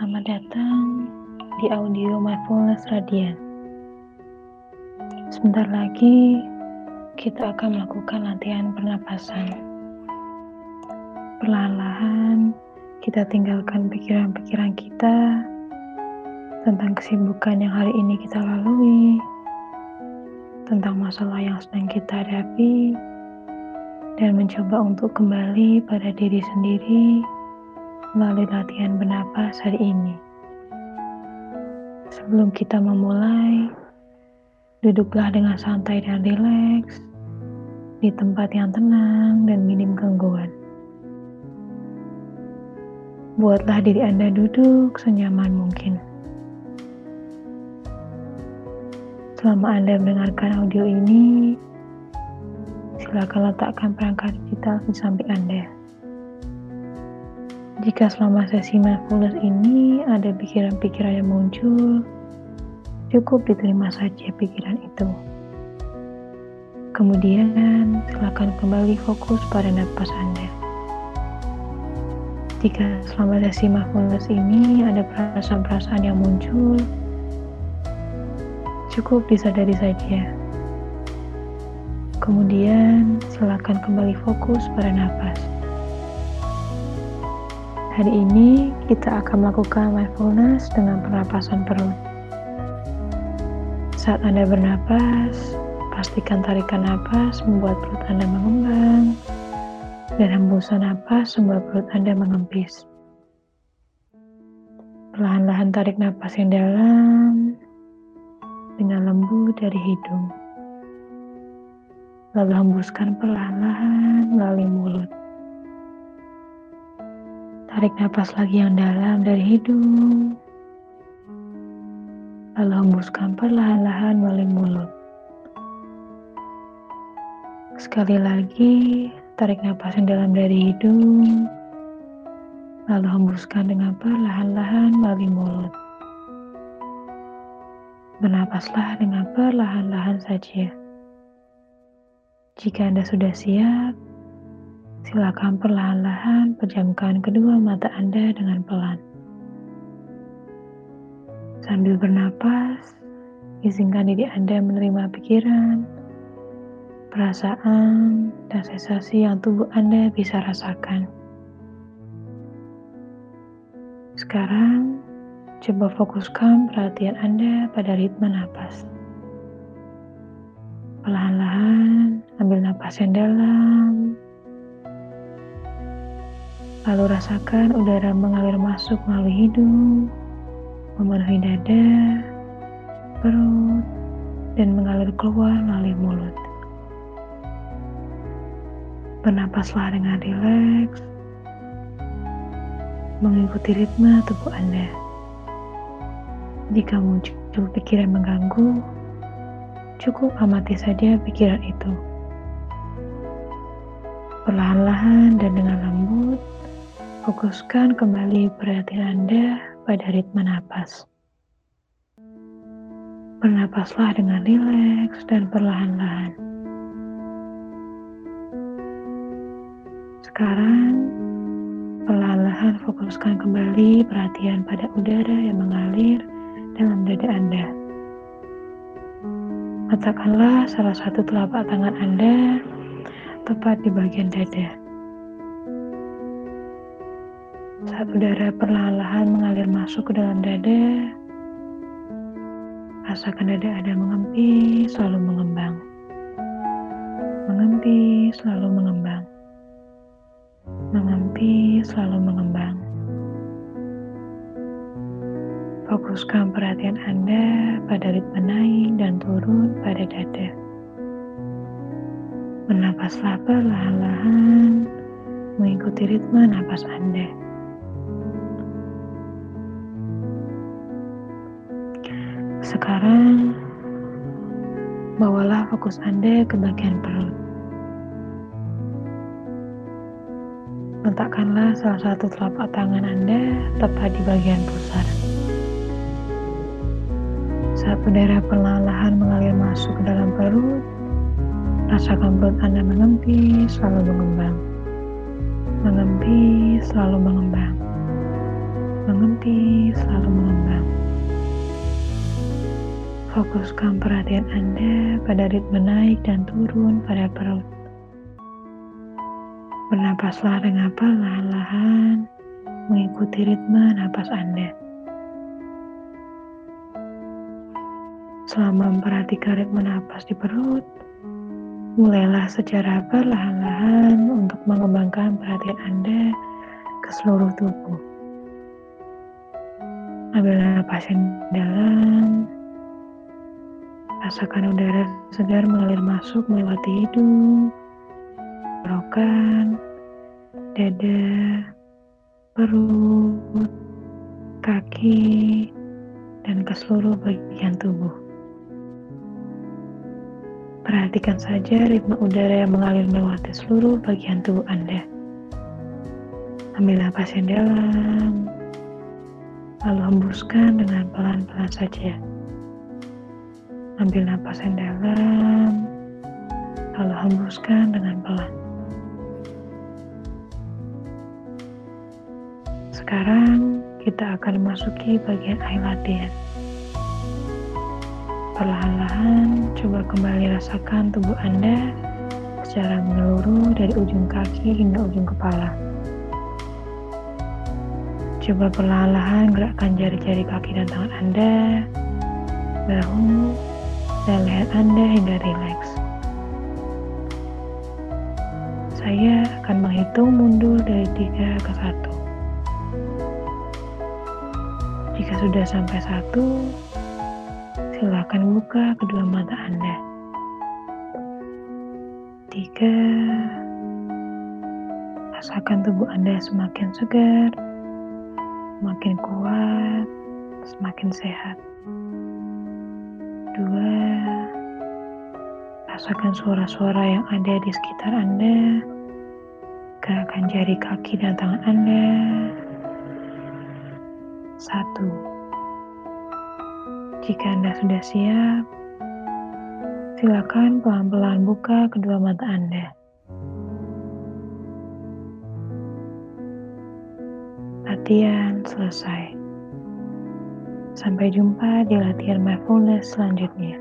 Selamat datang di audio Mindfulness Radian. Sebentar lagi kita akan melakukan latihan pernapasan. Perlahan-lahan kita tinggalkan pikiran-pikiran kita tentang kesibukan yang hari ini kita lalui, tentang masalah yang sedang kita hadapi, dan mencoba untuk kembali pada diri sendiri melalui latihan bernapas hari ini. Sebelum kita memulai, duduklah dengan santai dan rileks di tempat yang tenang dan minim gangguan. Buatlah diri Anda duduk senyaman mungkin. Selama Anda mendengarkan audio ini, silakan letakkan perangkat digital di samping Anda. Jika selama sesi mindfulness ini ada pikiran-pikiran yang muncul, cukup diterima saja pikiran itu. Kemudian, silakan kembali fokus pada nafas Anda. Jika selama sesi mindfulness ini ada perasaan-perasaan yang muncul, cukup disadari saja. Kemudian, silakan kembali fokus pada nafas. Hari ini kita akan melakukan mindfulness dengan pernapasan perut. Saat Anda bernapas, pastikan tarikan napas membuat perut Anda mengembang dan hembusan napas membuat perut Anda mengempis. Perlahan-lahan tarik napas yang dalam dengan lembut dari hidung. Lalu hembuskan perlahan-lahan melalui mulut. Tarik nafas lagi yang dalam dari hidung. Lalu hembuskan perlahan-lahan melalui mulut. Sekali lagi, tarik nafas yang dalam dari hidung. Lalu hembuskan dengan perlahan-lahan melalui mulut. Bernapaslah dengan perlahan-lahan saja. Jika Anda sudah siap, Silakan perlahan-lahan pejamkan kedua mata Anda dengan pelan. Sambil bernapas, izinkan diri Anda menerima pikiran, perasaan, dan sensasi yang tubuh Anda bisa rasakan. Sekarang, coba fokuskan perhatian Anda pada ritme napas. Perlahan-lahan, ambil napas yang dalam Lalu rasakan udara mengalir masuk melalui hidung, memenuhi dada, perut, dan mengalir keluar melalui mulut. Bernapaslah dengan rileks, mengikuti ritme tubuh Anda. Jika muncul pikiran mengganggu, cukup amati saja pikiran itu. Perlahan-lahan dan dengan lembut, Fokuskan kembali perhatian Anda pada ritme napas. Bernapaslah dengan rileks dan perlahan-lahan. Sekarang, perlahan-lahan fokuskan kembali perhatian pada udara yang mengalir dalam dada Anda. Letakkanlah salah satu telapak tangan Anda tepat di bagian dada. Saat udara perlahan-lahan mengalir masuk ke dalam dada, rasakan dada Anda mengempis, selalu mengembang. Mengempis, selalu mengembang. Mengempis, selalu mengembang. Fokuskan perhatian Anda pada ritme naik dan turun pada dada. Bernapaslah perlahan-lahan mengikuti ritme napas Anda. Sekarang, bawalah fokus Anda ke bagian perut. Letakkanlah salah satu telapak tangan Anda tepat di bagian pusar. Saat udara perlahan-lahan mengalir masuk ke dalam perut, rasakan perut Anda mengempis, selalu mengembang. Mengempis, selalu mengembang. mengempi, selalu mengembang. Fokuskan perhatian Anda pada ritme naik dan turun pada perut. Bernapaslah dengan perlahan-lahan, mengikuti ritme napas Anda. Selama memperhatikan ritme napas di perut, mulailah secara perlahan-lahan untuk mengembangkan perhatian Anda ke seluruh tubuh. Ambil napas yang dalam, Rasakan udara segar mengalir masuk melewati hidung, tenggorokan, dada, perut, kaki, dan ke seluruh bagian tubuh. Perhatikan saja ritme udara yang mengalir melewati seluruh bagian tubuh Anda. Ambil napas yang dalam, lalu hembuskan dengan pelan-pelan saja. Ambil napas yang dalam, lalu hembuskan dengan pelan. Sekarang kita akan memasuki bagian air latihan. Perlahan-lahan coba kembali rasakan tubuh Anda secara menyeluruh dari ujung kaki hingga ujung kepala. Coba perlahan-lahan gerakkan jari-jari kaki dan tangan Anda, bahu, dan leher Anda hingga rileks. Saya akan menghitung mundur dari 3 ke 1. Jika sudah sampai 1, silakan buka kedua mata Anda. 3. Rasakan tubuh Anda semakin segar, semakin kuat, semakin sehat. Dua, rasakan suara-suara yang ada di sekitar Anda. Gerakkan jari kaki dan tangan Anda. Satu, jika Anda sudah siap, silakan pelan-pelan buka kedua mata Anda. Latihan selesai. Sampai jumpa di latihan mindfulness selanjutnya.